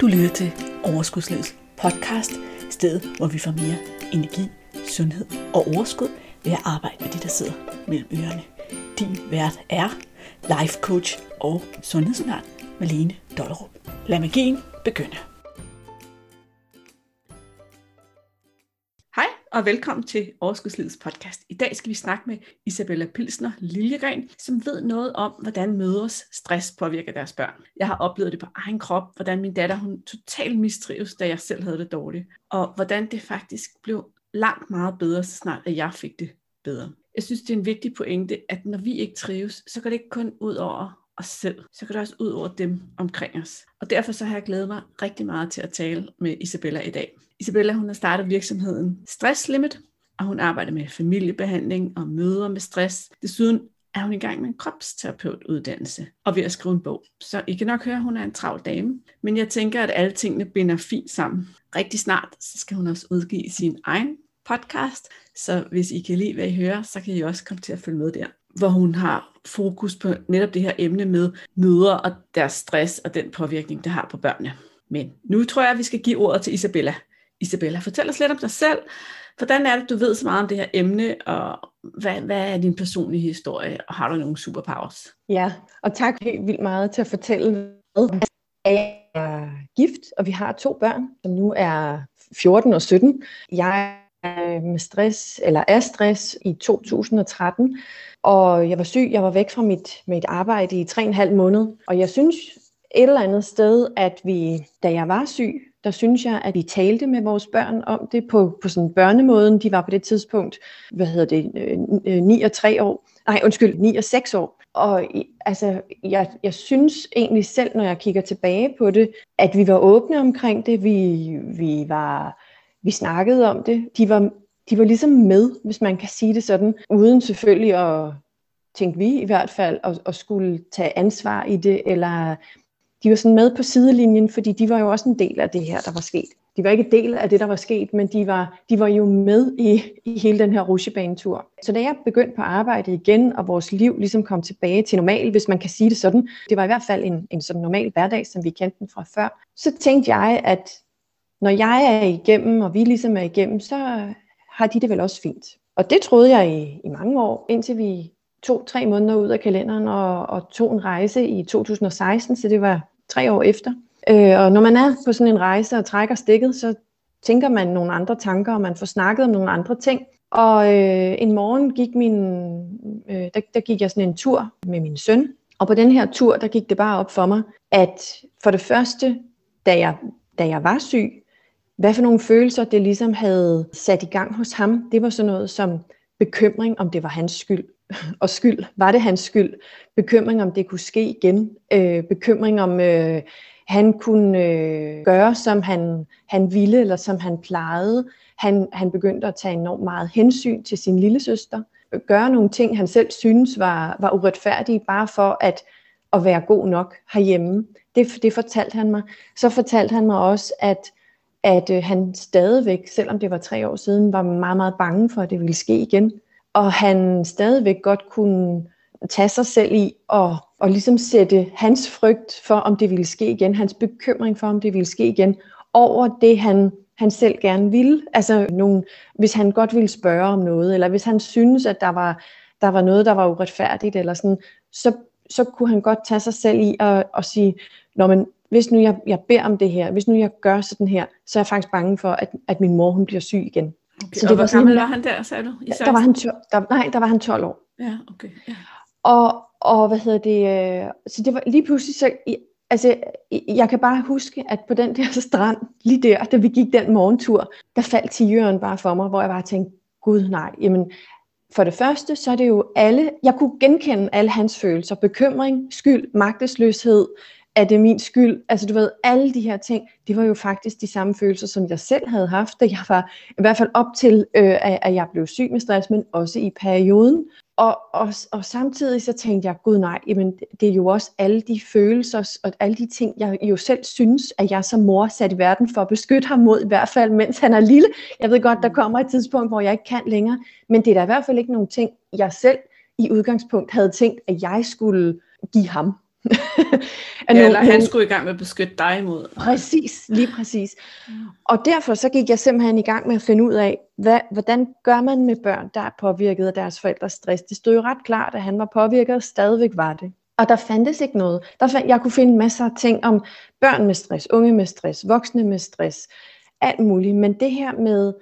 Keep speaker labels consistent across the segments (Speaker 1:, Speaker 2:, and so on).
Speaker 1: Du lytter til Overskudslivets podcast, stedet hvor vi får mere energi, sundhed og overskud ved at arbejde med de, der sidder mellem ørerne. Din vært er life coach og sundhedsundern Malene Dollerup. Lad magien begynde. Og velkommen til Overskudslivets podcast. I dag skal vi snakke med Isabella Pilsner Liljegren, som ved noget om, hvordan mødres stress påvirker deres børn. Jeg har oplevet det på egen krop, hvordan min datter hun totalt mistrives, da jeg selv havde det dårligt, og hvordan det faktisk blev langt meget bedre, så snart at jeg fik det bedre. Jeg synes, det er en vigtig pointe, at når vi ikke trives, så går det ikke kun ud over os selv, så går det også ud over dem omkring os. Og derfor så har jeg glædet mig rigtig meget til at tale med Isabella i dag. Isabella hun har startet virksomheden Stress Limit, og hun arbejder med familiebehandling og møder med stress. Desuden er hun i gang med en kropsterapeutuddannelse og ved at skrive en bog. Så I kan nok høre, at hun er en travl dame. Men jeg tænker, at alle tingene binder fint sammen. Rigtig snart så skal hun også udgive sin egen podcast, så hvis I kan lide, hvad I hører, så kan I også komme til at følge med der hvor hun har fokus på netop det her emne med møder og deres stress og den påvirkning, det har på børnene. Men nu tror jeg, at vi skal give ordet til Isabella. Isabella, fortæl os lidt om dig selv. Hvordan er det, du ved så meget om det her emne, og hvad, hvad er din personlige historie, og har du nogle superpowers?
Speaker 2: Ja, og tak helt vildt meget til at fortælle Jeg er gift, og vi har to børn, som nu er 14 og 17. Jeg Øh, med stress, eller af stress i 2013, og jeg var syg, jeg var væk fra mit, mit arbejde i tre og en halv måned. Og jeg synes et eller andet sted, at vi, da jeg var syg, der synes jeg, at vi talte med vores børn om det på, på sådan børnemåden. De var på det tidspunkt, hvad hedder det, øh, øh, 9 og 3 år. Nej, undskyld, 9 og 6 år. Og altså, jeg, jeg synes egentlig selv, når jeg kigger tilbage på det, at vi var åbne omkring det. Vi, vi, var, vi snakkede om det. De var de var ligesom med, hvis man kan sige det sådan, uden selvfølgelig at, tænke vi i hvert fald, at, at skulle tage ansvar i det, eller de var sådan med på sidelinjen, fordi de var jo også en del af det her, der var sket. De var ikke en del af det, der var sket, men de var, de var jo med i, i hele den her rusjebanetur. Så da jeg begyndte på arbejde igen, og vores liv ligesom kom tilbage til normal, hvis man kan sige det sådan, det var i hvert fald en, en sådan normal hverdag, som vi kendte den fra før, så tænkte jeg, at når jeg er igennem, og vi ligesom er igennem, så har de det vel også fint. Og det troede jeg i, i mange år, indtil vi tog tre måneder ud af kalenderen og, og tog en rejse i 2016, så det var tre år efter. Øh, og når man er på sådan en rejse og trækker stikket, så tænker man nogle andre tanker, og man får snakket om nogle andre ting. Og øh, en morgen gik min, øh, der, der gik jeg sådan en tur med min søn, og på den her tur, der gik det bare op for mig, at for det første, da jeg, da jeg var syg, hvad for nogle følelser det ligesom havde sat i gang hos ham, det var sådan noget som bekymring, om det var hans skyld. Og skyld, var det hans skyld? Bekymring, om det kunne ske igen. Øh, bekymring, om øh, han kunne øh, gøre, som han, han ville, eller som han plejede. Han, han begyndte at tage enormt meget hensyn til sin lille søster. Gøre nogle ting, han selv synes var, var uretfærdige, bare for at, at være god nok herhjemme. Det, det fortalte han mig. Så fortalte han mig også, at at øh, han stadigvæk, selvom det var tre år siden, var meget, meget bange for, at det ville ske igen. Og han stadigvæk godt kunne tage sig selv i og, og ligesom sætte hans frygt for, om det ville ske igen, hans bekymring for, om det ville ske igen, over det, han, han selv gerne ville. Altså nogen, hvis han godt ville spørge om noget, eller hvis han synes, at der var, der var noget, der var uretfærdigt, eller sådan, så, så kunne han godt tage sig selv i og, og sige, når man, hvis nu jeg, jeg beder om det her, hvis nu jeg gør sådan her, så er jeg faktisk bange for, at, at min mor hun bliver syg igen.
Speaker 1: Okay. Så det og var hvor gammel var han der, sagde du?
Speaker 2: I der var han, der, nej, der var han 12 år.
Speaker 1: Ja, okay. Ja.
Speaker 2: Og, og hvad hedder det, øh, så det var lige pludselig så, altså jeg kan bare huske, at på den der strand, lige der, da vi gik den morgentur, der faldt tigeren bare for mig, hvor jeg bare tænkte, gud nej, jamen for det første, så er det jo alle, jeg kunne genkende alle hans følelser, bekymring, skyld, magtesløshed, er det min skyld? Altså du ved, alle de her ting, det var jo faktisk de samme følelser, som jeg selv havde haft, da jeg var, i hvert fald op til, øh, at jeg blev syg med stress, men også i perioden. Og, og, og samtidig så tænkte jeg, gud nej, jamen, det er jo også alle de følelser og alle de ting, jeg jo selv synes, at jeg som mor sat i verden for at beskytte ham mod, i hvert fald mens han er lille. Jeg ved godt, der kommer et tidspunkt, hvor jeg ikke kan længere, men det er da i hvert fald ikke nogen ting, jeg selv i udgangspunkt havde tænkt, at jeg skulle give ham
Speaker 1: ja, eller han skulle i gang med at beskytte dig imod.
Speaker 2: Præcis, lige præcis. Og derfor så gik jeg simpelthen i gang med at finde ud af, hvad, hvordan gør man med børn, der er påvirket af deres forældres stress. Det stod jo ret klart, at han var påvirket, og stadigvæk var det. Og der fandtes ikke noget. Der fandt, jeg kunne finde masser af ting om børn med stress, unge med stress, voksne med stress, alt muligt. Men det her med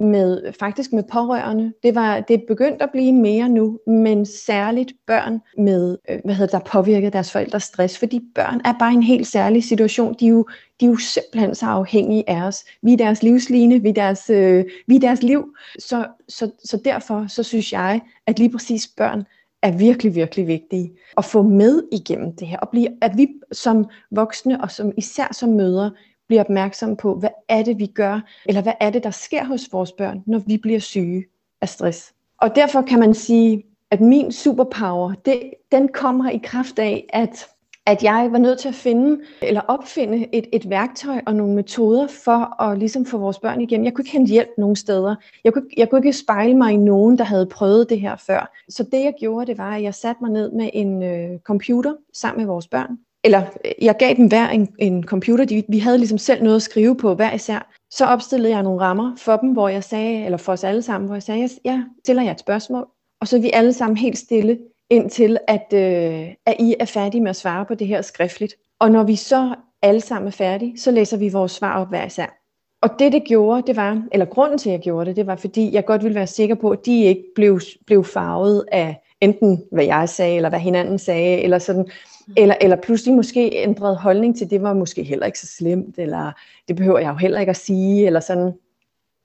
Speaker 2: med faktisk med pårørende. Det var det er begyndt at blive mere nu, men særligt børn med øh, hvad hedder der påvirket deres forældres stress, fordi børn er bare en helt særlig situation. De er jo de er jo simpelthen så afhængige af os. Vi er deres livsline, vi er deres, øh, vi er deres liv. Så, så, så derfor så synes jeg, at lige præcis børn er virkelig, virkelig vigtige at få med igennem det her. Og blive, at vi som voksne og som især som mødre bliver opmærksom på, hvad er det, vi gør, eller hvad er det, der sker hos vores børn, når vi bliver syge af stress. Og derfor kan man sige, at min superpower, det, den kommer i kraft af, at at jeg var nødt til at finde eller opfinde et, et værktøj og nogle metoder for at ligesom få vores børn igennem. Jeg kunne ikke hente hjælp nogen steder. Jeg kunne, jeg kunne ikke spejle mig i nogen, der havde prøvet det her før. Så det jeg gjorde, det var, at jeg satte mig ned med en øh, computer sammen med vores børn eller øh, jeg gav dem hver en, en computer, de, vi havde ligesom selv noget at skrive på hver især. Så opstillede jeg nogle rammer for dem, hvor jeg sagde, eller for os alle sammen, hvor jeg sagde, jeg stiller jer et spørgsmål, og så er vi alle sammen helt stille, indtil at, øh, at I er færdige med at svare på det her skriftligt. Og når vi så alle sammen er færdige, så læser vi vores svar op hver især. Og det det gjorde, det var, eller grunden til at jeg gjorde det, det var fordi jeg godt ville være sikker på, at de ikke blev, blev farvet af enten hvad jeg sagde, eller hvad hinanden sagde, eller sådan, eller, eller pludselig måske ændret holdning til, det var måske heller ikke så slemt, eller det behøver jeg jo heller ikke at sige, eller sådan.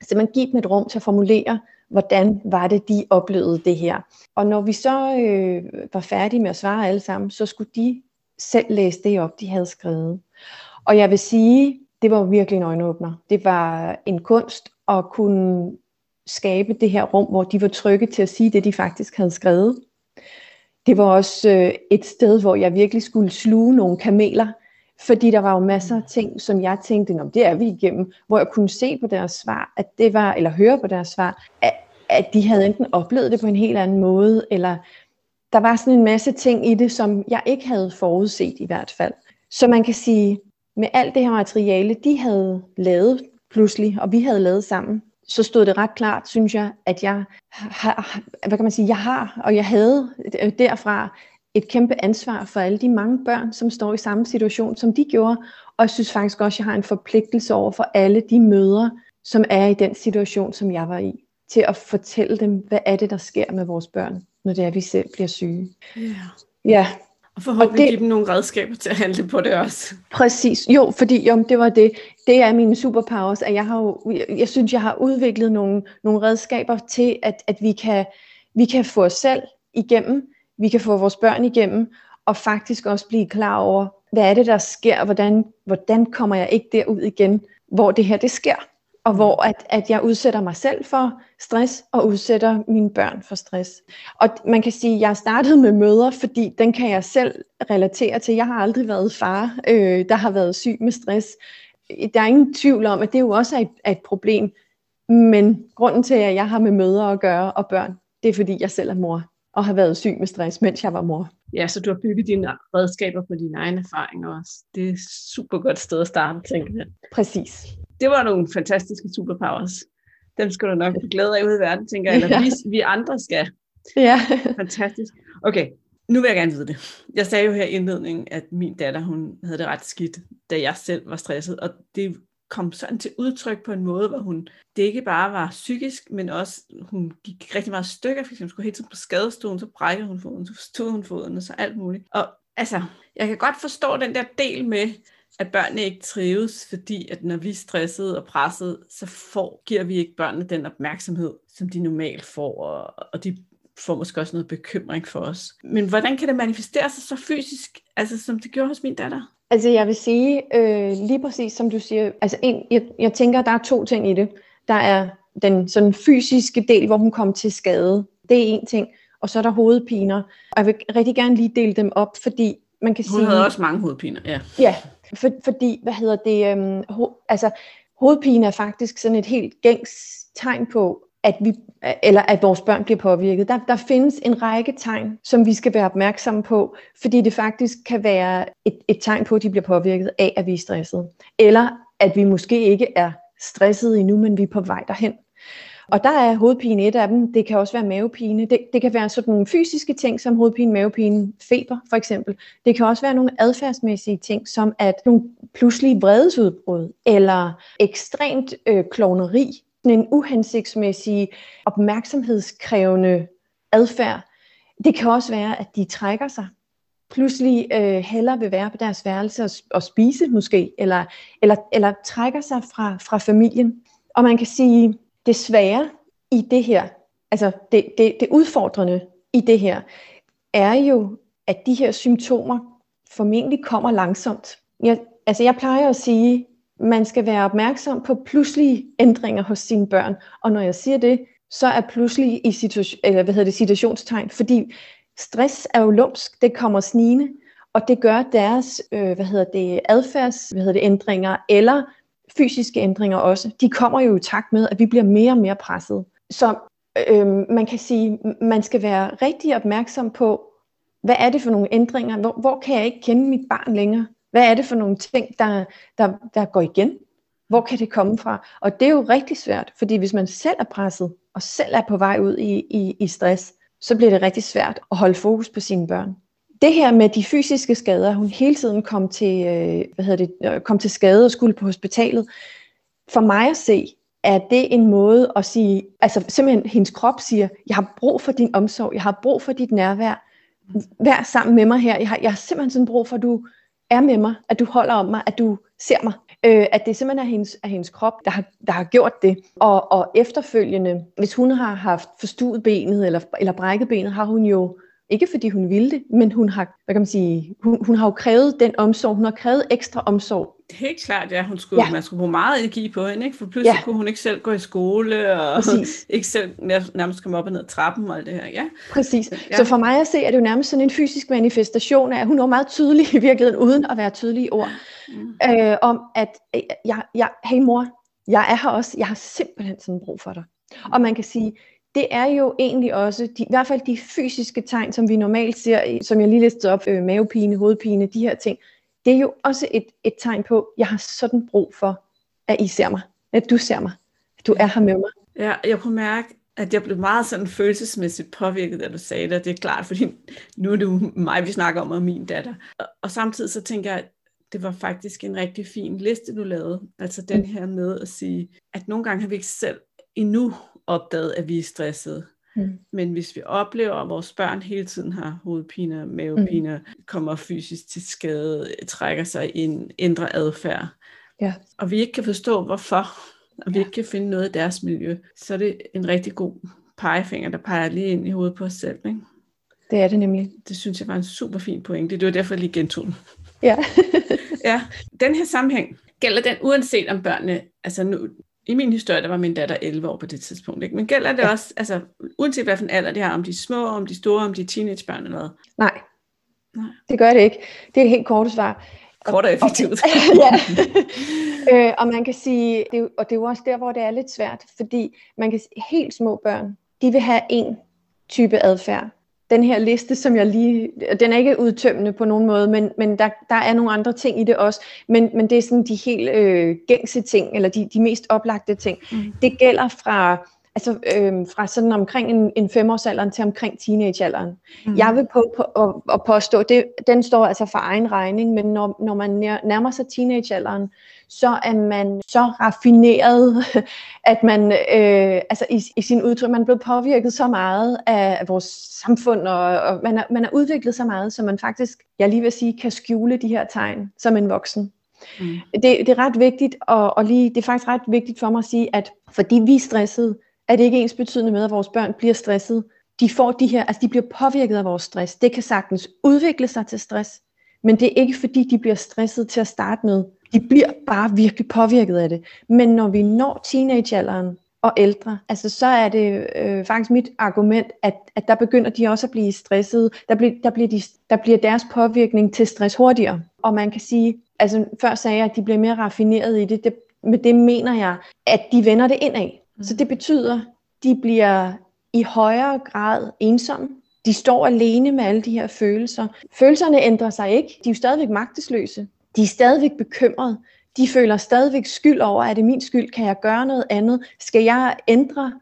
Speaker 2: Så man giver dem et rum til at formulere, hvordan var det, de oplevede det her. Og når vi så øh, var færdige med at svare alle sammen, så skulle de selv læse det op, de havde skrevet. Og jeg vil sige, det var virkelig en øjenåbner. Det var en kunst at kunne skabe det her rum, hvor de var trygge til at sige det, de faktisk havde skrevet det var også øh, et sted, hvor jeg virkelig skulle sluge nogle kameler, fordi der var jo masser af ting, som jeg tænkte, om det er vi igennem, hvor jeg kunne se på deres svar, at det var, eller høre på deres svar, at, at de havde enten oplevet det på en helt anden måde, eller der var sådan en masse ting i det, som jeg ikke havde forudset i hvert fald. Så man kan sige, med alt det her materiale, de havde lavet pludselig, og vi havde lavet sammen, så stod det ret klart, synes jeg, at jeg har, hvad kan man sige, jeg har, og jeg havde derfra et kæmpe ansvar for alle de mange børn, som står i samme situation, som de gjorde, og jeg synes faktisk også, at jeg har en forpligtelse over for alle de mødre, som er i den situation, som jeg var i, til at fortælle dem, hvad er det, der sker med vores børn, når det er, at vi selv bliver syge.
Speaker 1: Yeah.
Speaker 2: Ja,
Speaker 1: og forhåbentlig og det, give dem nogle redskaber til at handle på det også.
Speaker 2: Præcis. Jo, fordi jo, det var det. Det er mine superpowers, at jeg har jo, jeg synes, jeg har udviklet nogle, nogle redskaber til, at, at vi, kan, vi kan få os selv igennem, vi kan få vores børn igennem, og faktisk også blive klar over, hvad er det, der sker, hvordan, hvordan kommer jeg ikke derud igen, hvor det her det sker og hvor at, at jeg udsætter mig selv for stress, og udsætter mine børn for stress. Og man kan sige, at jeg startede med møder, fordi den kan jeg selv relatere til. Jeg har aldrig været far, øh, der har været syg med stress. Der er ingen tvivl om, at det jo også er et, er et problem. Men grunden til, at jeg har med møder at gøre og børn, det er fordi, jeg selv er mor og har været syg med stress, mens jeg var mor.
Speaker 1: Ja, så du har bygget dine redskaber på dine egne erfaringer også. Det er et super godt sted at starte, tænker jeg.
Speaker 2: Præcis
Speaker 1: det var nogle fantastiske superpowers. Dem skal du nok glæde af ude i verden, tænker jeg, eller ja. vi, vi andre skal.
Speaker 2: Ja.
Speaker 1: Fantastisk. Okay, nu vil jeg gerne vide det. Jeg sagde jo her i indledningen, at min datter, hun havde det ret skidt, da jeg selv var stresset, og det kom sådan til udtryk på en måde, hvor hun, det ikke bare var psykisk, men også, hun gik rigtig meget stykker, for eksempel skulle hele tiden på skadestuen, så brækkede hun foden, så stod hun foden, og så alt muligt. Og altså, jeg kan godt forstå den der del med, at børnene ikke trives, fordi at når vi er stressede og presset, så får, giver vi ikke børnene den opmærksomhed, som de normalt får, og, og de får måske også noget bekymring for os. Men hvordan kan det manifestere sig så fysisk, altså som det gjorde hos min datter?
Speaker 2: Altså jeg vil sige, øh, lige præcis som du siger, altså en, jeg, jeg tænker, der er to ting i det. Der er den sådan fysiske del, hvor hun kom til skade. Det er en ting. Og så er der hovedpiner. Og jeg vil rigtig gerne lige dele dem op, fordi man kan
Speaker 1: hun
Speaker 2: sige...
Speaker 1: Hun havde også mange hovedpiner, ja.
Speaker 2: Ja, for, fordi, hvad hedder det, øhm, ho, altså hovedpine er faktisk sådan et helt gængs tegn på, at vi eller at vores børn bliver påvirket. Der, der findes en række tegn, som vi skal være opmærksomme på, fordi det faktisk kan være et, et tegn på, at de bliver påvirket af, at vi er stressede. Eller at vi måske ikke er stressede endnu, men vi er på vej derhen. Og der er hovedpine et af dem. Det kan også være mavepine. Det, det kan være sådan nogle fysiske ting, som hovedpine, mavepine, feber for eksempel. Det kan også være nogle adfærdsmæssige ting, som at nogle pludselige vredesudbrud, eller ekstremt øh, klovneri, en uhensigtsmæssig, opmærksomhedskrævende adfærd. Det kan også være, at de trækker sig pludselig øh, hellere vil være på deres værelse og, og spise måske, eller, eller, eller trækker sig fra, fra familien. Og man kan sige, det svære i det her, altså det, det, det udfordrende i det her, er jo, at de her symptomer formentlig kommer langsomt. Jeg, altså jeg plejer at sige, man skal være opmærksom på pludselige ændringer hos sine børn. Og når jeg siger det, så er pludselig i situation, eller hvad hedder det, situationstegn, fordi stress er jo lumsk, det kommer snigende, og det gør deres øh, hvad hedder det, adfærds hvad hedder det, ændringer eller fysiske ændringer også. De kommer jo i takt med, at vi bliver mere og mere presset. Så øh, man kan sige, man skal være rigtig opmærksom på, hvad er det for nogle ændringer? Hvor, hvor kan jeg ikke kende mit barn længere? Hvad er det for nogle ting, der, der, der går igen? Hvor kan det komme fra? Og det er jo rigtig svært, fordi hvis man selv er presset, og selv er på vej ud i, i, i stress, så bliver det rigtig svært at holde fokus på sine børn. Det her med de fysiske skader, hun hele tiden kom til, øh, hvad hedder det, øh, kom til skade og skulle på hospitalet, for mig at se, er det en måde at sige, altså simpelthen hendes krop siger, jeg har brug for din omsorg, jeg har brug for dit nærvær, vær sammen med mig her, jeg har, jeg har simpelthen sådan brug for, at du er med mig, at du holder om mig, at du ser mig. Øh, at det simpelthen er hendes, er hendes krop, der har, der har gjort det. Og, og efterfølgende, hvis hun har haft forstuet benet eller, eller brækket benet, har hun jo ikke fordi hun ville det, men hun har, hvad kan man sige, hun, hun har jo krævet den omsorg, hun har krævet ekstra omsorg.
Speaker 1: Helt klart, ja. Hun skulle, ja. Man skulle bruge meget energi på hende, ikke? for pludselig ja. kunne hun ikke selv gå i skole, og Præcis. ikke selv nærmest komme op og ned ad trappen og alt det her. Ja.
Speaker 2: Præcis. Ja. Så for mig at se, er det jo nærmest sådan en fysisk manifestation af, at hun er meget tydelig i virkeligheden, uden at være tydelig i ord, mm. øh, om at, jeg, jeg, hey mor, jeg er her også, jeg har simpelthen sådan brug for dig. Og man kan sige, det er jo egentlig også, de, i hvert fald de fysiske tegn, som vi normalt ser, som jeg lige listede op, øh, mavepine, hovedpine, de her ting, det er jo også et, et tegn på, at jeg har sådan brug for, at I ser mig, at du ser mig, at du er her med mig.
Speaker 1: Ja, jeg kunne mærke, at jeg blev meget sådan følelsesmæssigt påvirket, da du sagde det, det er klart, fordi nu er det jo mig, vi snakker om, og min datter. Og, og samtidig så tænker jeg, at det var faktisk en rigtig fin liste, du lavede. Altså den her med at sige, at nogle gange har vi ikke selv endnu opdaget, at vi er stressede. Mm. Men hvis vi oplever, at vores børn hele tiden har hovedpiner, mavepiner, mm. kommer fysisk til skade, trækker sig ind, ændrer adfærd, ja. og vi ikke kan forstå hvorfor, og vi ja. ikke kan finde noget i deres miljø, så er det en rigtig god pegefinger, der peger lige ind i hovedet på os selv. Ikke?
Speaker 2: Det er det nemlig.
Speaker 1: Det synes jeg var en super fin pointe. Det var derfor, jeg lige gentog den.
Speaker 2: Ja.
Speaker 1: ja. Den her sammenhæng, gælder den uanset om børnene, altså nu, i min historie, der var min datter 11 år på det tidspunkt. Ikke? Men gælder det ja. også, altså uanset hvad for en alder det har, om de er små, om de er store, om de er teenagebørn eller hvad?
Speaker 2: Nej. Nej, det gør det ikke. Det er et helt kort svar.
Speaker 1: Kort og effektivt.
Speaker 2: ja. øh, og man kan sige, det og det er jo også der, hvor det er lidt svært, fordi man kan sige, helt små børn, de vil have en type adfærd, den her liste, som jeg lige, den er ikke udtømmende på nogen måde, men, men der, der er nogle andre ting i det også, men, men det er sådan de helt øh, gængse ting, eller de, de mest oplagte ting. Mm. Det gælder fra, altså, øh, fra sådan omkring en, en femårsalderen til omkring teenagealderen. Mm. Jeg vil på, på at, at påstå, det, den står altså for egen regning, men når, når man nærmer sig teenagealderen, så er man så raffineret, at man øh, altså i, i sin udtryk, man er blevet påvirket så meget af vores samfund, og, og man, er, man er udviklet så meget, så man faktisk, jeg lige vil sige, kan skjule de her tegn som en voksen. Mm. Det, det er ret vigtigt, og, og lige, det er faktisk ret vigtigt for mig at sige, at fordi vi er stressede, er det ikke ens betydende med, at vores børn bliver stresset. De får de her, altså de bliver påvirket af vores stress. Det kan sagtens udvikle sig til stress, men det er ikke fordi, de bliver stresset til at starte med. De bliver bare virkelig påvirket af det. Men når vi når teenagealderen og ældre, altså så er det øh, faktisk mit argument, at, at der begynder de også at blive stressede. Der bliver, der, bliver de, der bliver deres påvirkning til stress hurtigere. Og man kan sige, altså før sagde jeg, at de bliver mere raffineret i det. det med det mener jeg, at de vender det indad. Mm. Så det betyder, de bliver i højere grad ensomme. De står alene med alle de her følelser. Følelserne ændrer sig ikke. De er jo stadigvæk magtesløse. De er stadigvæk bekymrede. De føler stadigvæk skyld over, er det min skyld? Kan jeg gøre noget andet? Skal jeg ændre?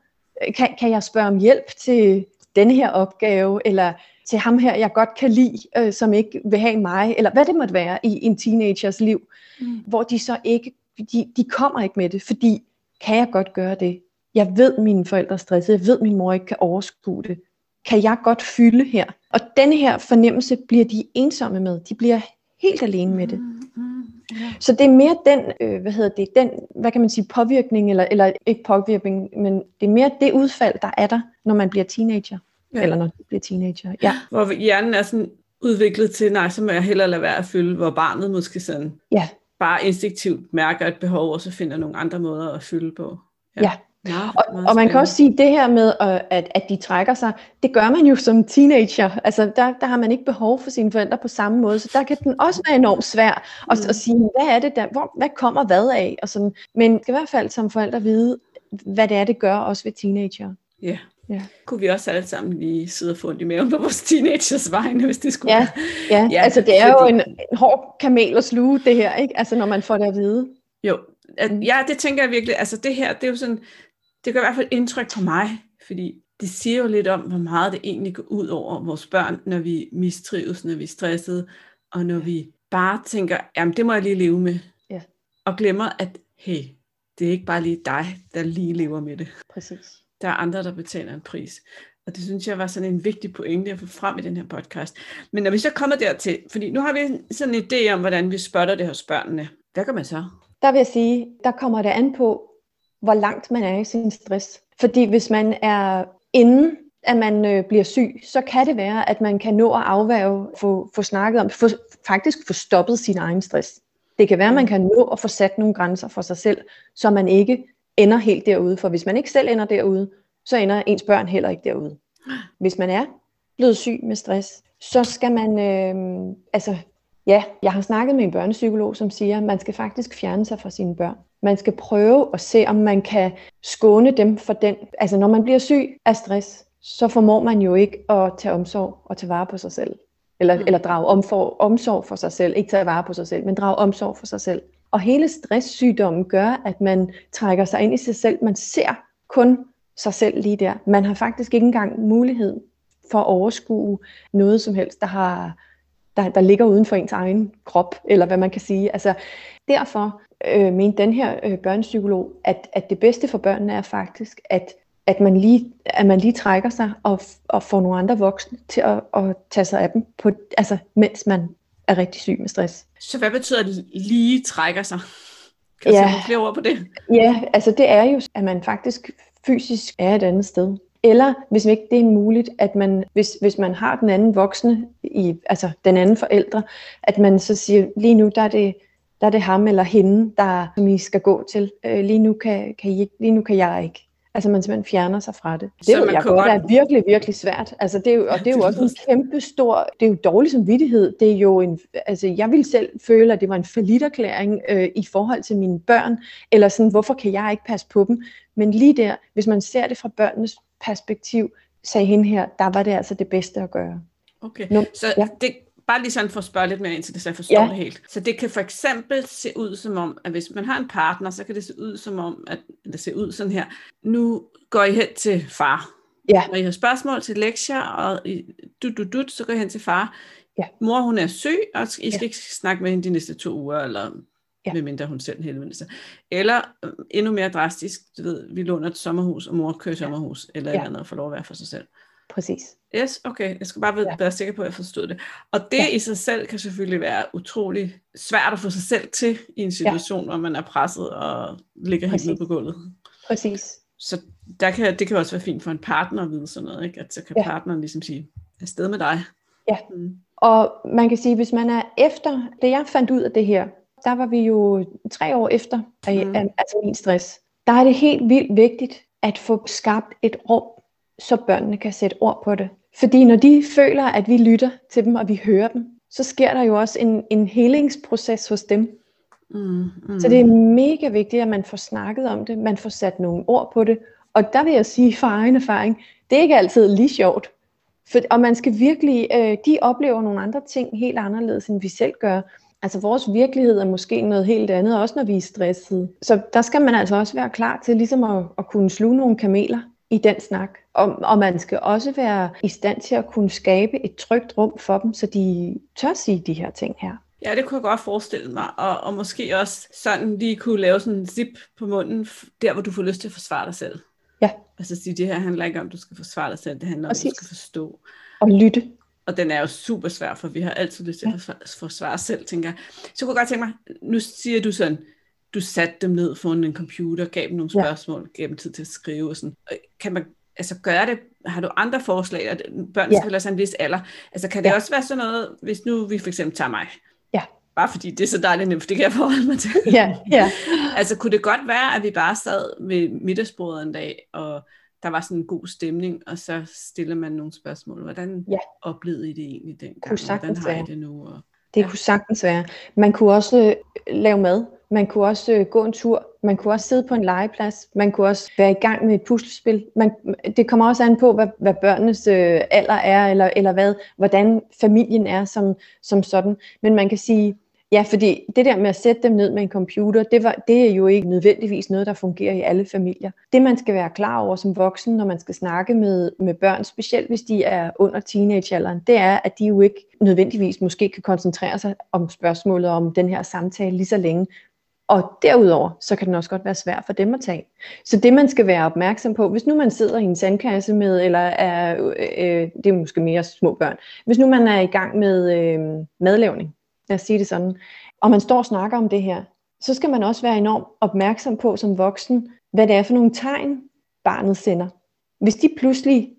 Speaker 2: Kan, kan jeg spørge om hjælp til denne her opgave? Eller til ham her, jeg godt kan lide, øh, som ikke vil have mig? Eller hvad det måtte være i en teenagers liv. Mm. Hvor de så ikke, de, de kommer ikke med det, fordi kan jeg godt gøre det? Jeg ved, at mine forældre er stressede. Jeg ved, at min mor ikke kan overskue det. Kan jeg godt fylde her? Og denne her fornemmelse bliver de ensomme med. De bliver helt alene med det. Mm, Så det er mere den, øh, hvad hedder det, den, hvad kan man sige, påvirkning, eller, eller ikke påvirkning, men det er mere det udfald, der er der, når man bliver teenager. Ja. Eller når du bliver teenager. Ja.
Speaker 1: Hvor hjernen er sådan udviklet til, nej, så må jeg hellere lade være at fylde, hvor barnet måske sådan
Speaker 2: ja.
Speaker 1: bare instinktivt mærker et behov, og så finder nogle andre måder at fylde på.
Speaker 2: Ja. ja. Ja, og, og man kan også sige, det her med, at, at de trækker sig, det gør man jo som teenager. Altså, der, der har man ikke behov for sine forældre på samme måde, så der kan den også være enormt svær at, mm. at sige, hvad er det der, hvor, hvad kommer hvad af? Og sådan. Men skal i hvert fald som forældre vide, hvad det er, det gør også ved teenager.
Speaker 1: Ja. Ja. Kunne vi også alle sammen lige sidde og få ondt i maven på vores teenagers vegne, hvis det skulle
Speaker 2: ja. Ja. ja, altså det er fordi... jo en, en hård kamel at sluge det her, ikke? Altså når man får det at vide.
Speaker 1: Jo, mm. ja, det tænker jeg virkelig, altså det her, det er jo sådan, det gør i hvert fald indtryk på mig, fordi det siger jo lidt om, hvor meget det egentlig går ud over vores børn, når vi mistrives, når vi er stressede, og når vi bare tænker, jamen det må jeg lige leve med.
Speaker 2: Ja.
Speaker 1: Og glemmer, at hey, det er ikke bare lige dig, der lige lever med det.
Speaker 2: Præcis.
Speaker 1: Der er andre, der betaler en pris. Og det synes jeg var sådan en vigtig pointe at få frem i den her podcast. Men når vi så kommer dertil, fordi nu har vi sådan en idé om, hvordan vi spotter det hos børnene. Hvad gør man så?
Speaker 2: Der vil jeg sige, der kommer det an på, hvor langt man er i sin stress. Fordi hvis man er inden at man øh, bliver syg, så kan det være, at man kan nå at afværge, få, få snakket om, få, faktisk få stoppet sin egen stress. Det kan være, at man kan nå at få sat nogle grænser for sig selv, så man ikke ender helt derude. For hvis man ikke selv ender derude, så ender ens børn heller ikke derude. Hvis man er blevet syg med stress, så skal man, øh, altså ja, jeg har snakket med en børnepsykolog, som siger, at man skal faktisk fjerne sig fra sine børn. Man skal prøve at se, om man kan skåne dem for den. Altså når man bliver syg af stress, så formår man jo ikke at tage omsorg og tage vare på sig selv. Eller, mm. eller drage omfor, omsorg for sig selv. Ikke tage vare på sig selv, men drage omsorg for sig selv. Og hele stresssygdommen gør, at man trækker sig ind i sig selv. Man ser kun sig selv lige der. Man har faktisk ikke engang mulighed for at overskue noget som helst, der, har, der, der ligger uden for ens egen krop, eller hvad man kan sige. Altså, derfor øh, mente den her øh, børnepsykolog, at, at det bedste for børnene er faktisk, at, at, man, lige, at man lige trækker sig og, og får nogle andre voksne til at, at tage sig af dem, på, altså, mens man er rigtig syg med stress.
Speaker 1: Så hvad betyder det lige trækker sig? Kan du ja, flere ord på det?
Speaker 2: Ja, altså det er jo, at man faktisk fysisk er et andet sted. Eller hvis ikke det er muligt, at man, hvis, hvis man har den anden voksne, i, altså den anden forældre, at man så siger, lige nu der er det der er det ham eller hende, der som I skal gå til. Øh, lige, nu kan, kan I, lige nu kan jeg ikke. Altså man simpelthen fjerner sig fra det. Det er jeg godt, er virkelig, virkelig svært. Altså, det er jo, og det er jo også en kæmpe stor, det er jo dårlig samvittighed. Det er jo en, altså jeg vil selv føle, at det var en forlitterklæring øh, i forhold til mine børn, eller sådan, hvorfor kan jeg ikke passe på dem? Men lige der, hvis man ser det fra børnenes perspektiv, sagde hende her, der var det altså det bedste at gøre.
Speaker 1: Okay, nu, så ja. det, bare lige sådan for at spørge lidt mere ind til det, så jeg forstår ja. det helt. Så det kan for eksempel se ud som om, at hvis man har en partner, så kan det se ud som om, at det ser ud sådan her. Nu går I hen til far.
Speaker 2: Ja.
Speaker 1: Når I har spørgsmål til lektier, og du, du, du, så går I hen til far.
Speaker 2: Ja.
Speaker 1: Mor, hun er syg, og I skal ja. ikke snakke med hende de næste to uger, eller ja. medmindre hun selv henvender sig. Eller øh, endnu mere drastisk, du ved, vi låner et sommerhus, og mor kører sommerhus, eller ja. eller andet, og får lov at være for sig selv.
Speaker 2: Præcis.
Speaker 1: Yes, okay. Jeg skal bare være, ja. være sikker på, at jeg forstod det. Og det ja. i sig selv kan selvfølgelig være utrolig svært at få sig selv til i en situation, ja. hvor man er presset og ligger Præcis. helt nede på gulvet.
Speaker 2: Præcis.
Speaker 1: Så der kan, det kan også være fint for en partner at vide sådan noget, ikke? at så kan ja. partneren ligesom sige, afsted med dig.
Speaker 2: Ja, mm. og man kan sige, hvis man er efter, det jeg fandt ud af det her, der var vi jo tre år efter, mm. altså min stress, der er det helt vildt vigtigt at få skabt et rum så børnene kan sætte ord på det. Fordi når de føler, at vi lytter til dem, og vi hører dem, så sker der jo også en, en helingsproces hos dem. Mm, mm. Så det er mega vigtigt, at man får snakket om det, man får sat nogle ord på det, Og der vil jeg sige fra egen erfaring, det er ikke altid lige sjovt. For, og man skal virkelig, øh, de oplever nogle andre ting helt anderledes, end vi selv gør. Altså vores virkelighed er måske noget helt andet, også når vi er stressede. Så der skal man altså også være klar til ligesom at, at kunne sluge nogle kameler i den snak. Og, og man skal også være i stand til at kunne skabe et trygt rum for dem, så de tør sige de her ting her.
Speaker 1: Ja, det kunne jeg godt forestille mig. Og, og måske også sådan lige kunne lave sådan en zip på munden, der hvor du får lyst til at forsvare dig selv.
Speaker 2: Ja.
Speaker 1: Altså sige, det her handler ikke om, at du skal forsvare dig selv, det handler om, at du skal forstå.
Speaker 2: Og lytte.
Speaker 1: Og den er jo super svær, for vi har altid lyst til at forsvare selv, tænker jeg. Så kunne jeg godt tænke mig, nu siger du sådan, du satte dem ned foran en computer, gav dem nogle spørgsmål, ja. gav dem tid til at skrive og sådan. Kan man altså gøre det, har du andre forslag, at børn ja. skal også en vis alder, altså kan det ja. også være sådan noget, hvis nu vi for eksempel tager mig,
Speaker 2: ja.
Speaker 1: bare fordi det er så dejligt nemt, det kan jeg forholde mig til.
Speaker 2: Ja, ja.
Speaker 1: altså kunne det godt være, at vi bare sad ved middagsbordet en dag, og der var sådan en god stemning, og så stiller man nogle spørgsmål. Hvordan ja. oplevede I det egentlig dengang? Hvordan har I det nu? Og,
Speaker 2: det ja. kunne sagtens være. Man kunne også øh, lave mad. Man kunne også øh, gå en tur. Man kunne også sidde på en legeplads. Man kunne også være i gang med et puslespil. Man, det kommer også an på, hvad, hvad børnenes øh, alder er, eller, eller hvad, hvordan familien er som, som sådan. Men man kan sige, Ja, fordi det der med at sætte dem ned med en computer, det, var, det er jo ikke nødvendigvis noget, der fungerer i alle familier. Det man skal være klar over som voksen, når man skal snakke med, med børn, specielt hvis de er under teenagealderen, det er, at de jo ikke nødvendigvis måske kan koncentrere sig om spørgsmålet om den her samtale lige så længe. Og derudover, så kan den også godt være svær for dem at tage. Så det man skal være opmærksom på, hvis nu man sidder i en sandkasse med, eller er, øh, øh det er måske mere små børn, hvis nu man er i gang med øh, madlavning, lad os sige det sådan, og man står og snakker om det her, så skal man også være enormt opmærksom på som voksen, hvad det er for nogle tegn, barnet sender. Hvis de pludselig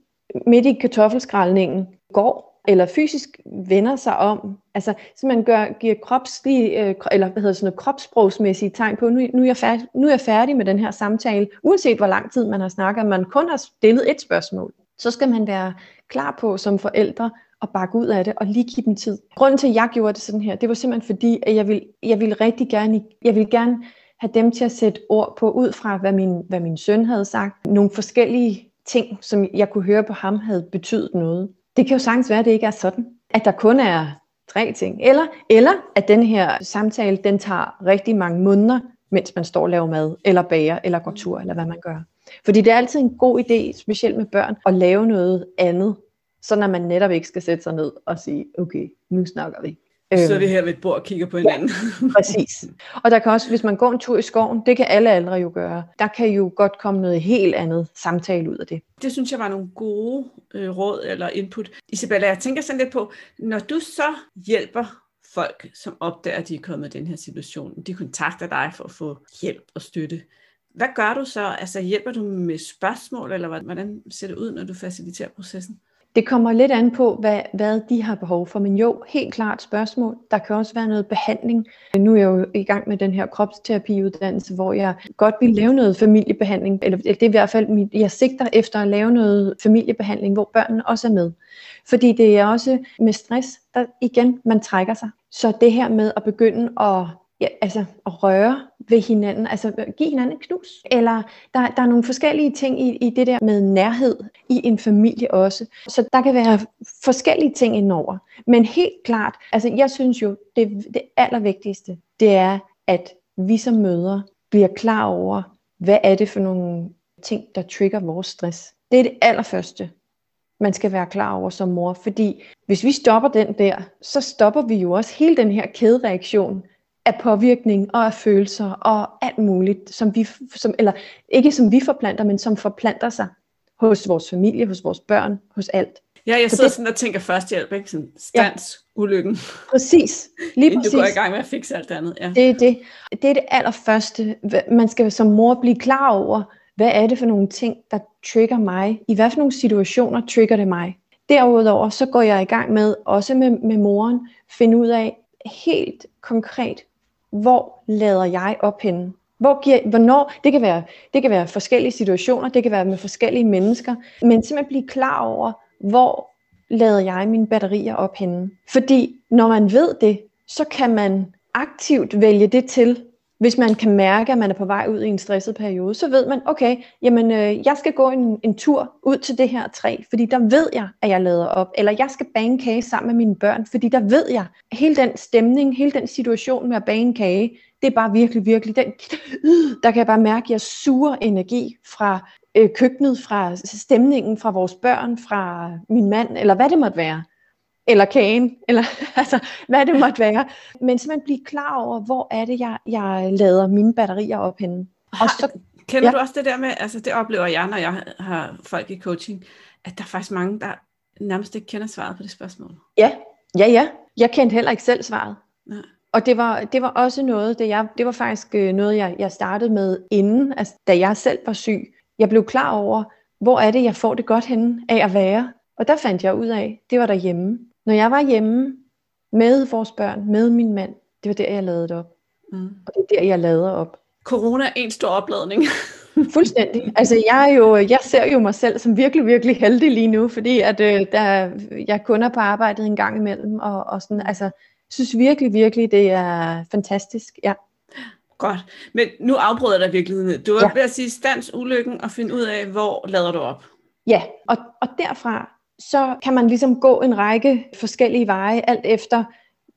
Speaker 2: midt i kartoffelskraldningen går, eller fysisk vender sig om, altså så man gør, giver kropslige, øh, eller hvad hedder sådan noget, kropssprogsmæssige tegn på, nu, nu, er jeg færdig, nu er jeg færdig med den her samtale, uanset hvor lang tid man har snakket, man kun har stillet et spørgsmål, så skal man være klar på som forældre at bakke ud af det, og lige give dem tid. Grunden til, at jeg gjorde det sådan her, det var simpelthen fordi, at jeg ville, jeg ville rigtig gerne, jeg ville gerne have dem til at sætte ord på, ud fra hvad min, hvad min søn havde sagt. Nogle forskellige ting, som jeg kunne høre på ham, havde betydet noget. Det kan jo sagtens være, at det ikke er sådan. At der kun er tre ting. Eller, eller at den her samtale, den tager rigtig mange måneder, mens man står og laver mad, eller bager, eller går tur, eller hvad man gør. Fordi det er altid en god idé, specielt med børn, at lave noget andet, så når man netop ikke skal sætte sig ned og sige, okay, nu snakker vi.
Speaker 1: Så er vi her ved et bord og kigger på hinanden.
Speaker 2: Ja, præcis. Og der kan også, hvis man går en tur i skoven, det kan alle aldre jo gøre, der kan jo godt komme noget helt andet samtale ud af det.
Speaker 1: Det synes jeg var nogle gode øh, råd eller input. Isabella, jeg tænker sådan lidt på, når du så hjælper folk, som opdager, at de er kommet i den her situation, de kontakter dig for at få hjælp og støtte. Hvad gør du så? Altså hjælper du med spørgsmål, eller hvordan ser det ud, når du faciliterer processen?
Speaker 2: Det kommer lidt an på, hvad, hvad de har behov for. Men jo, helt klart spørgsmål. Der kan også være noget behandling. Nu er jeg jo i gang med den her kropsterapiuddannelse, hvor jeg godt vil lave noget familiebehandling. Eller det er i hvert fald, mit, jeg sigter efter at lave noget familiebehandling, hvor børnene også er med. Fordi det er også med stress, der igen, man trækker sig. Så det her med at begynde at ja, altså at røre ved hinanden, altså øh, give hinanden et knus. Eller der, der er nogle forskellige ting i, i det der med nærhed i en familie også. Så der kan være forskellige ting indover. Men helt klart, altså jeg synes jo, det, det allervigtigste, det er, at vi som mødre bliver klar over, hvad er det for nogle ting, der trigger vores stress. Det er det allerførste, man skal være klar over som mor. Fordi hvis vi stopper den der, så stopper vi jo også hele den her kædereaktion af påvirkning og af følelser og alt muligt, som vi, som, eller ikke som vi forplanter, men som forplanter sig hos vores familie, hos vores børn, hos alt.
Speaker 1: Ja, jeg sidder det, sådan og tænker førstehjælp, ikke? Sådan stans ja, ulykken.
Speaker 2: Præcis, lige præcis.
Speaker 1: du går i gang med at fikse alt andet. Ja.
Speaker 2: Det er det. Det er det allerførste. Man skal som mor blive klar over, hvad er det for nogle ting, der trigger mig? I hvad for nogle situationer trigger det mig? Derudover så går jeg i gang med, også med, med moren, finde ud af helt konkret, hvor lader jeg op henne? Hvor giver, hvornår, det kan, være, det kan være forskellige situationer, det kan være med forskellige mennesker, men simpelthen blive klar over, hvor lader jeg mine batterier op henne. Fordi når man ved det, så kan man aktivt vælge det til, hvis man kan mærke, at man er på vej ud i en stresset periode, så ved man, okay, jamen øh, jeg skal gå en, en tur ud til det her træ, fordi der ved jeg, at jeg lader op. Eller jeg skal bage en kage sammen med mine børn, fordi der ved jeg, at hele den stemning, hele den situation med at bage en kage, det er bare virkelig, virkelig, den, der kan jeg bare mærke, at jeg suger energi fra øh, køkkenet, fra stemningen, fra vores børn, fra min mand, eller hvad det måtte være eller kagen, eller altså, hvad det måtte være. Men simpelthen blive klar over, hvor er det, jeg, jeg lader mine batterier op henne.
Speaker 1: Og så, Kender ja. du også det der med, altså det oplever jeg, når jeg har folk i coaching, at der er faktisk mange, der nærmest ikke kender svaret på det spørgsmål.
Speaker 2: Ja, ja, ja. Jeg kendte heller ikke selv svaret. Nej. Og det var, det var også noget, det, jeg, det var faktisk øh, noget, jeg, jeg startede med inden, altså, da jeg selv var syg. Jeg blev klar over, hvor er det, jeg får det godt henne af at være. Og der fandt jeg ud af, det var derhjemme. Når jeg var hjemme med vores børn, med min mand, det var der, jeg lavede op. Mm. Og det er der, jeg lader op.
Speaker 1: Corona er en stor opladning.
Speaker 2: Fuldstændig. Altså jeg, er jo, jeg ser jo mig selv som virkelig, virkelig heldig lige nu, fordi at, øh, der, jeg kunder på arbejdet en gang imellem, og, og sådan, altså, synes virkelig, virkelig, det er fantastisk. Ja.
Speaker 1: Godt. Men nu afbryder jeg dig virkelig. Du var ja. ved at sige stands ulykken og finde ud af, hvor lader du op.
Speaker 2: Ja, og, og derfra så kan man ligesom gå en række forskellige veje, alt efter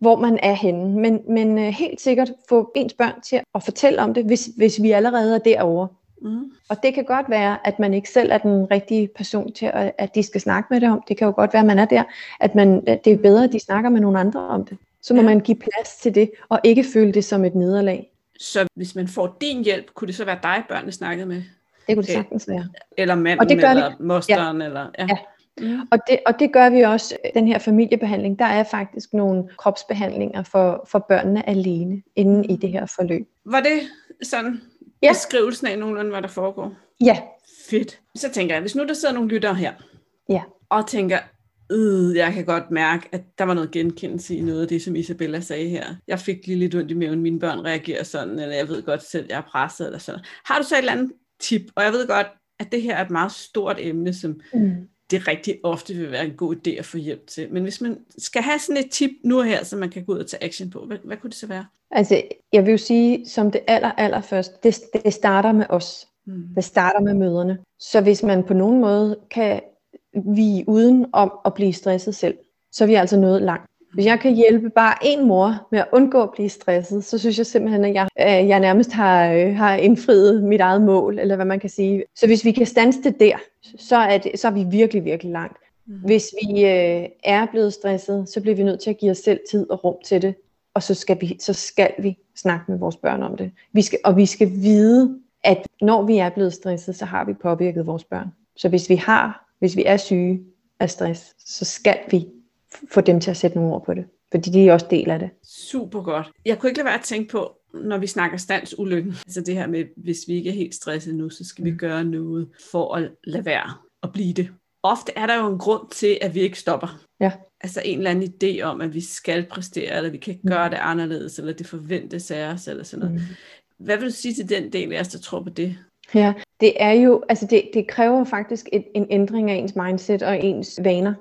Speaker 2: hvor man er henne. Men, men øh, helt sikkert få ens børn til at fortælle om det, hvis, hvis vi allerede er derovre. Mm. Og det kan godt være, at man ikke selv er den rigtige person til, at, at de skal snakke med det om. Det kan jo godt være, at man er der, at, man, at det er bedre, at de snakker med nogle andre om det. Så må ja. man give plads til det, og ikke føle det som et nederlag.
Speaker 1: Så hvis man får din hjælp, kunne det så være dig, børnene snakkede med?
Speaker 2: Det kunne det sagtens være.
Speaker 1: Eller manden, og det gør eller mosteren, ja. eller... Ja. ja.
Speaker 2: Mm. Og, det, og det gør vi også, den her familiebehandling. Der er faktisk nogle kropsbehandlinger for, for børnene alene inden i det her forløb.
Speaker 1: Var det sådan ja. beskrivelsen af nogenlunde, hvad der foregår?
Speaker 2: Ja.
Speaker 1: Fedt. Så tænker jeg, hvis nu der sidder nogle lyttere her,
Speaker 2: ja.
Speaker 1: og tænker, øh, jeg kan godt mærke, at der var noget genkendelse i noget af det, som Isabella sagde her. Jeg fik lige lidt ondt i maven, mine børn reagerer sådan, eller jeg ved godt selv, jeg er presset, eller sådan. Har du så et eller andet tip? Og jeg ved godt, at det her er et meget stort emne, som mm det rigtig ofte vil være en god idé at få hjælp til. Men hvis man skal have sådan et tip nu og her, så man kan gå ud og tage action på, hvad, hvad kunne det så være?
Speaker 2: Altså, jeg vil jo sige, som det aller, aller først, det, det starter med os. Mm. Det starter med møderne. Så hvis man på nogen måde kan vi uden om at blive stresset selv, så er vi altså nået langt. Hvis jeg kan hjælpe bare en mor med at undgå at blive stresset, så synes jeg simpelthen, at jeg, øh, jeg nærmest har, øh, har indfriet mit eget mål, eller hvad man kan sige. Så hvis vi kan stanse det der, så er, det, så er vi virkelig, virkelig langt. Mm. Hvis vi øh, er blevet stresset, så bliver vi nødt til at give os selv tid og rum til det, og så skal vi, så skal vi snakke med vores børn om det. Vi skal, og vi skal vide, at når vi er blevet stresset, så har vi påvirket vores børn. Så hvis vi har, hvis vi er syge af stress, så skal vi få dem til at sætte nogle ord på det. Fordi de er også del af det.
Speaker 1: Super godt. Jeg kunne ikke lade være at tænke på, når vi snakker standsulykken, altså det her med, hvis vi ikke er helt stresset nu, så skal vi mm. gøre noget for at lade være at blive det. Ofte er der jo en grund til, at vi ikke stopper.
Speaker 2: Ja.
Speaker 1: Altså en eller anden idé om, at vi skal præstere, eller vi kan ikke gøre mm. det anderledes, eller det forventes af os, eller sådan noget. Mm. Hvad vil du sige til den del af os, der tror på det?
Speaker 2: Ja, det er jo, altså det, det kræver faktisk et, en ændring af ens mindset og ens vaner.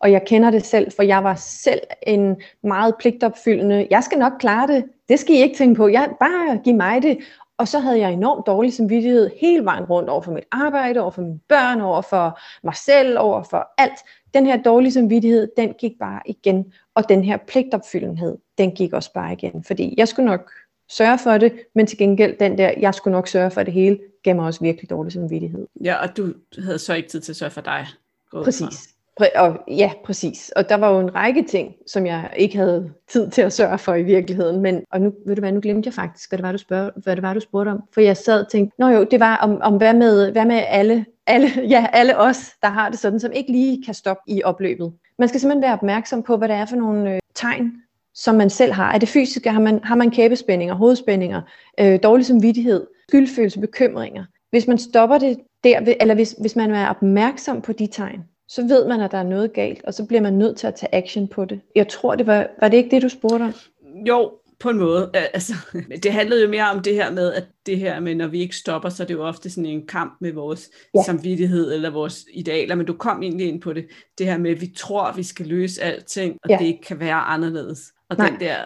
Speaker 2: Og jeg kender det selv, for jeg var selv en meget pligtopfyldende, jeg skal nok klare det, det skal I ikke tænke på, jeg, bare giv mig det. Og så havde jeg enormt dårlig samvittighed hele vejen rundt over for mit arbejde, over for mine børn, over for mig selv, over for alt. Den her dårlige samvittighed, den gik bare igen. Og den her pligtopfyldenhed, den gik også bare igen. Fordi jeg skulle nok sørge for det, men til gengæld den der, jeg skulle nok sørge for det hele, gav mig også virkelig dårlig samvittighed.
Speaker 1: Ja, og du havde så ikke tid til at sørge for dig.
Speaker 2: Præcis. Og, ja, præcis. Og der var jo en række ting, som jeg ikke havde tid til at sørge for i virkeligheden. Men, og nu, ved du hvad, nu glemte jeg faktisk, hvad det var, du, spørg, hvad det var, du spurgte om. For jeg sad og tænkte, nå jo, det var om, om hvad, med, hvad med alle, alle, ja, alle os, der har det sådan, som ikke lige kan stoppe i opløbet. Man skal simpelthen være opmærksom på, hvad det er for nogle øh, tegn, som man selv har. Er det fysiske? Har man, har man kæbespændinger, hovedspændinger, øh, dårlig samvittighed, skyldfølelse, bekymringer? Hvis man stopper det der, eller hvis, hvis man er opmærksom på de tegn, så ved man, at der er noget galt, og så bliver man nødt til at tage action på det. Jeg tror, det var, var det ikke det, du spurgte om?
Speaker 1: Jo, på en måde. Altså, det handlede jo mere om det her med, at det her med, når vi ikke stopper, så er det jo ofte sådan en kamp med vores ja. samvittighed eller vores idealer, men du kom egentlig ind på det, det her med, at vi tror, at vi skal løse alting, og ja. det ikke kan være anderledes. Og Nej. den der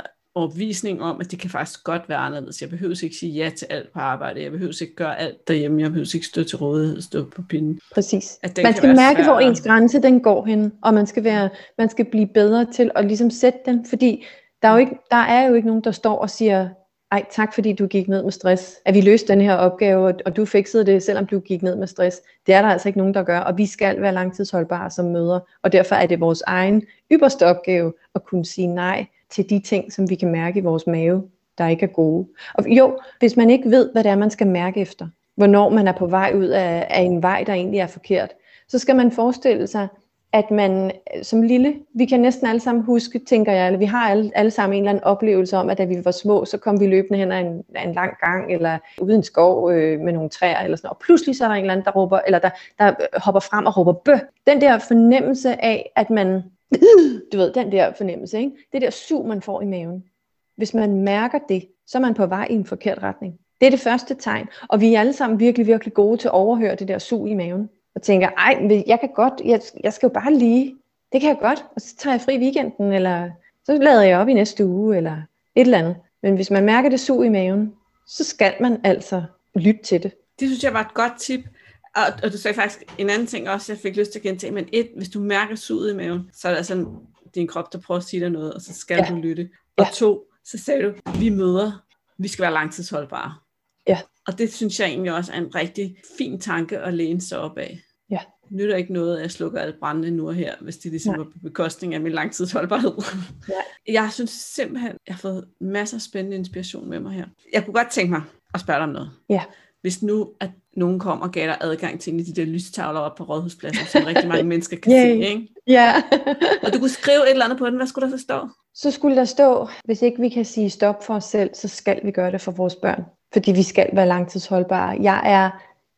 Speaker 1: overbevisning om, at det kan faktisk godt være anderledes. Jeg behøver ikke sige ja til alt på arbejde. Jeg behøver ikke gøre alt derhjemme. Jeg behøver ikke stå til rådighed, stå på pinden.
Speaker 2: Præcis. man skal mærke, hvor ens grænse den går hen, og man skal, være, man skal blive bedre til at ligesom sætte den, fordi der er, jo ikke, der er jo ikke nogen, der står og siger, ej, tak fordi du gik ned med stress. At vi løste den her opgave, og du fikset det, selvom du gik ned med stress. Det er der altså ikke nogen, der gør, og vi skal være langtidsholdbare som møder. Og derfor er det vores egen ypperste opgave at kunne sige nej til de ting, som vi kan mærke i vores mave, der ikke er gode. Og jo, hvis man ikke ved, hvad det er, man skal mærke efter, hvornår man er på vej ud af, af en vej, der egentlig er forkert, så skal man forestille sig, at man øh, som lille, vi kan næsten alle sammen huske, tænker jeg, eller vi har alle, alle sammen en eller anden oplevelse om, at da vi var små, så kom vi løbende hen ad en, en lang gang, eller ude i en skov øh, med nogle træer, eller sådan og pludselig så er der en eller anden, der, råber, eller der, der hopper frem og råber bø. Den der fornemmelse af, at man, du ved, den der fornemmelse, ikke? det der sug, man får i maven. Hvis man mærker det, så er man på vej i en forkert retning. Det er det første tegn, og vi er alle sammen virkelig, virkelig gode til at overhøre det der sug i maven og tænker, ej, jeg kan godt, jeg, jeg skal jo bare lige, det kan jeg godt, og så tager jeg fri weekenden, eller så lader jeg op i næste uge, eller et eller andet. Men hvis man mærker det sug i maven, så skal man altså lytte til det.
Speaker 1: Det synes jeg var et godt tip. Og, og du sagde faktisk en anden ting også, jeg fik lyst til at gentage, men et, hvis du mærker suget i maven, så er det altså din krop, der prøver at sige dig noget, og så skal ja. du lytte. Og ja. to, så sagde du, vi møder, vi skal være langtidsholdbare.
Speaker 2: Ja.
Speaker 1: Og det synes jeg egentlig også er en rigtig fin tanke at læne sig op af.
Speaker 2: Ja.
Speaker 1: Det nytter ikke noget, at jeg slukker alt brændende nu og her, hvis det ligesom var på bekostning af min langtidsholdbarhed. Ja. Jeg synes simpelthen, jeg har fået masser af spændende inspiration med mig her. Jeg kunne godt tænke mig at spørge dig om noget.
Speaker 2: Ja.
Speaker 1: Hvis nu, at nogen kom og gav dig adgang til en af de der lystavler op på rådhuspladsen, som rigtig mange mennesker kan
Speaker 2: Yay.
Speaker 1: se, ikke?
Speaker 2: Ja.
Speaker 1: og du kunne skrive et eller andet på den, hvad skulle der så stå?
Speaker 2: Så skulle der stå, hvis ikke vi kan sige stop for os selv, så skal vi gøre det for vores børn fordi vi skal være langtidsholdbare. Jeg er,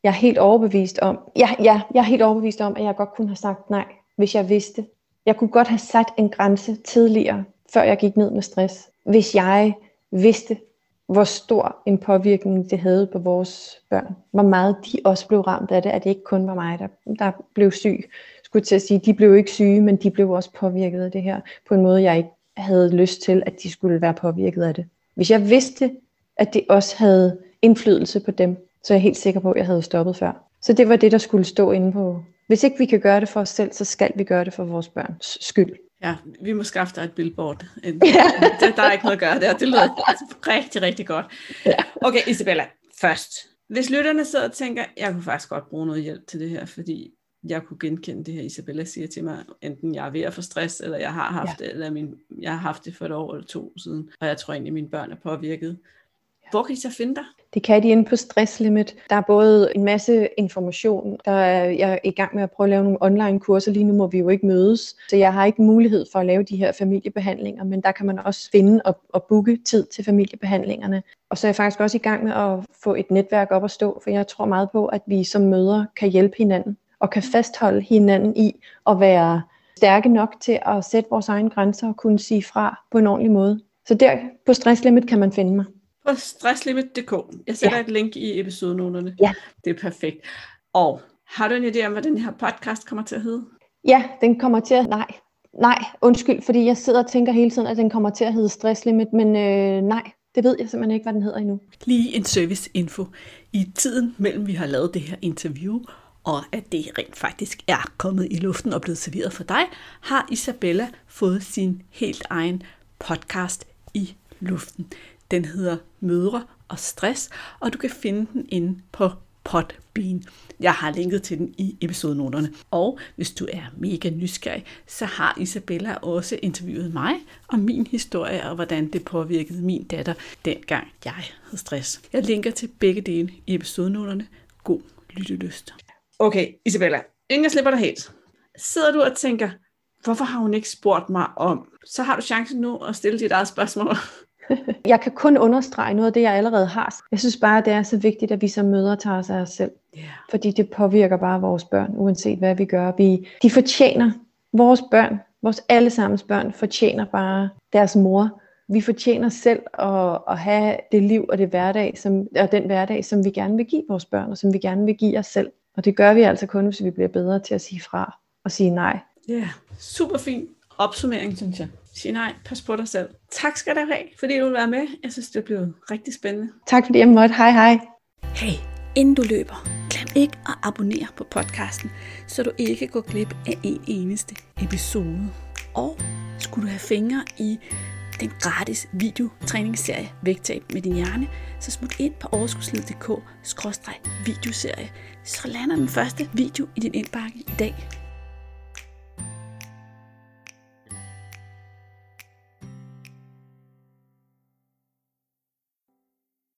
Speaker 2: jeg er helt overbevist om, jeg, ja, jeg er helt overbevist om, at jeg godt kunne have sagt nej, hvis jeg vidste. Jeg kunne godt have sat en grænse tidligere, før jeg gik ned med stress, hvis jeg vidste, hvor stor en påvirkning det havde på vores børn. Hvor meget de også blev ramt af det, at det ikke kun var mig, der, der blev syg. Skulle til at sige, de blev ikke syge, men de blev også påvirket af det her, på en måde, jeg ikke havde lyst til, at de skulle være påvirket af det. Hvis jeg vidste at det også havde indflydelse på dem. Så jeg er helt sikker på, at jeg havde stoppet før. Så det var det, der skulle stå inde på. Hvis ikke vi kan gøre det for os selv, så skal vi gøre det for vores børns skyld.
Speaker 1: Ja, vi må skaffe dig et billboard. Ja. Der, der er ikke noget at gøre der. Det lyder rigtig, rigtig godt. Ja. Okay, Isabella, først. Hvis lytterne sidder og tænker, jeg kunne faktisk godt bruge noget hjælp til det her, fordi jeg kunne genkende det her, Isabella siger til mig, enten jeg er ved at få stress, eller jeg har haft ja. det, eller min, jeg har haft det for et år eller to siden, og jeg tror egentlig, at mine børn er påvirket. Hvor kan de så finde dig?
Speaker 2: Det kan de inde på Stresslimit. Der er både en masse information. Der er, jeg er i gang med at prøve at lave nogle online kurser. Lige nu må vi jo ikke mødes, så jeg har ikke mulighed for at lave de her familiebehandlinger, men der kan man også finde og, og booke tid til familiebehandlingerne. Og så er jeg faktisk også i gang med at få et netværk op at stå, for jeg tror meget på, at vi som mødre kan hjælpe hinanden og kan fastholde hinanden i at være stærke nok til at sætte vores egne grænser og kunne sige fra på en ordentlig måde. Så der på Stresslimit kan man finde mig
Speaker 1: på stresslimit.dk. Jeg sætter ja. et link i episodenoterne.
Speaker 2: Ja.
Speaker 1: Det er perfekt. Og har du en idé om, hvad den her podcast kommer til at hedde?
Speaker 2: Ja, den kommer til at... Nej, nej, undskyld, fordi jeg sidder og tænker hele tiden, at den kommer til at hedde stresslimit, men øh, nej, det ved jeg simpelthen ikke, hvad den hedder endnu.
Speaker 1: Lige en service info. I tiden mellem vi har lavet det her interview, og at det rent faktisk er kommet i luften og blevet serveret for dig, har Isabella fået sin helt egen podcast i luften. Den hedder Mødre og Stress, og du kan finde den inde på Podbean. Jeg har linket til den i episodenoterne. Og hvis du er mega nysgerrig, så har Isabella også interviewet mig om min historie og hvordan det påvirkede min datter, dengang jeg havde stress. Jeg linker til begge dele i episodenoterne. God lyttelyst. Okay, Isabella, inden jeg slipper dig helt, sidder du og tænker, hvorfor har hun ikke spurgt mig om? Så har du chancen nu at stille dit eget spørgsmål.
Speaker 2: jeg kan kun understrege noget af det, jeg allerede har. Jeg synes bare, det er så vigtigt, at vi som mødre tager os af os selv. Yeah. Fordi det påvirker bare vores børn, uanset hvad vi gør. Vi, de fortjener, vores børn, vores allesammens børn, fortjener bare deres mor. Vi fortjener selv at, at have det liv og det hverdag, som, og den hverdag, som vi gerne vil give vores børn, og som vi gerne vil give os selv. Og det gør vi altså kun, hvis vi bliver bedre til at sige fra og sige nej.
Speaker 1: Ja, yeah. super fin opsummering, synes jeg. Sig nej, pas på dig selv. Tak skal du have, fordi du vil være med. Jeg synes, det blev rigtig spændende.
Speaker 2: Tak fordi jeg måtte. Hej hej.
Speaker 1: Hey, inden du løber, glem ikke at abonnere på podcasten, så du ikke går glip af en eneste episode. Og skulle du have fingre i den gratis videotræningsserie Vægtab med din hjerne, så smut ind på overskudslid.dk-videoserie, så lander den første video i din indbakke i dag.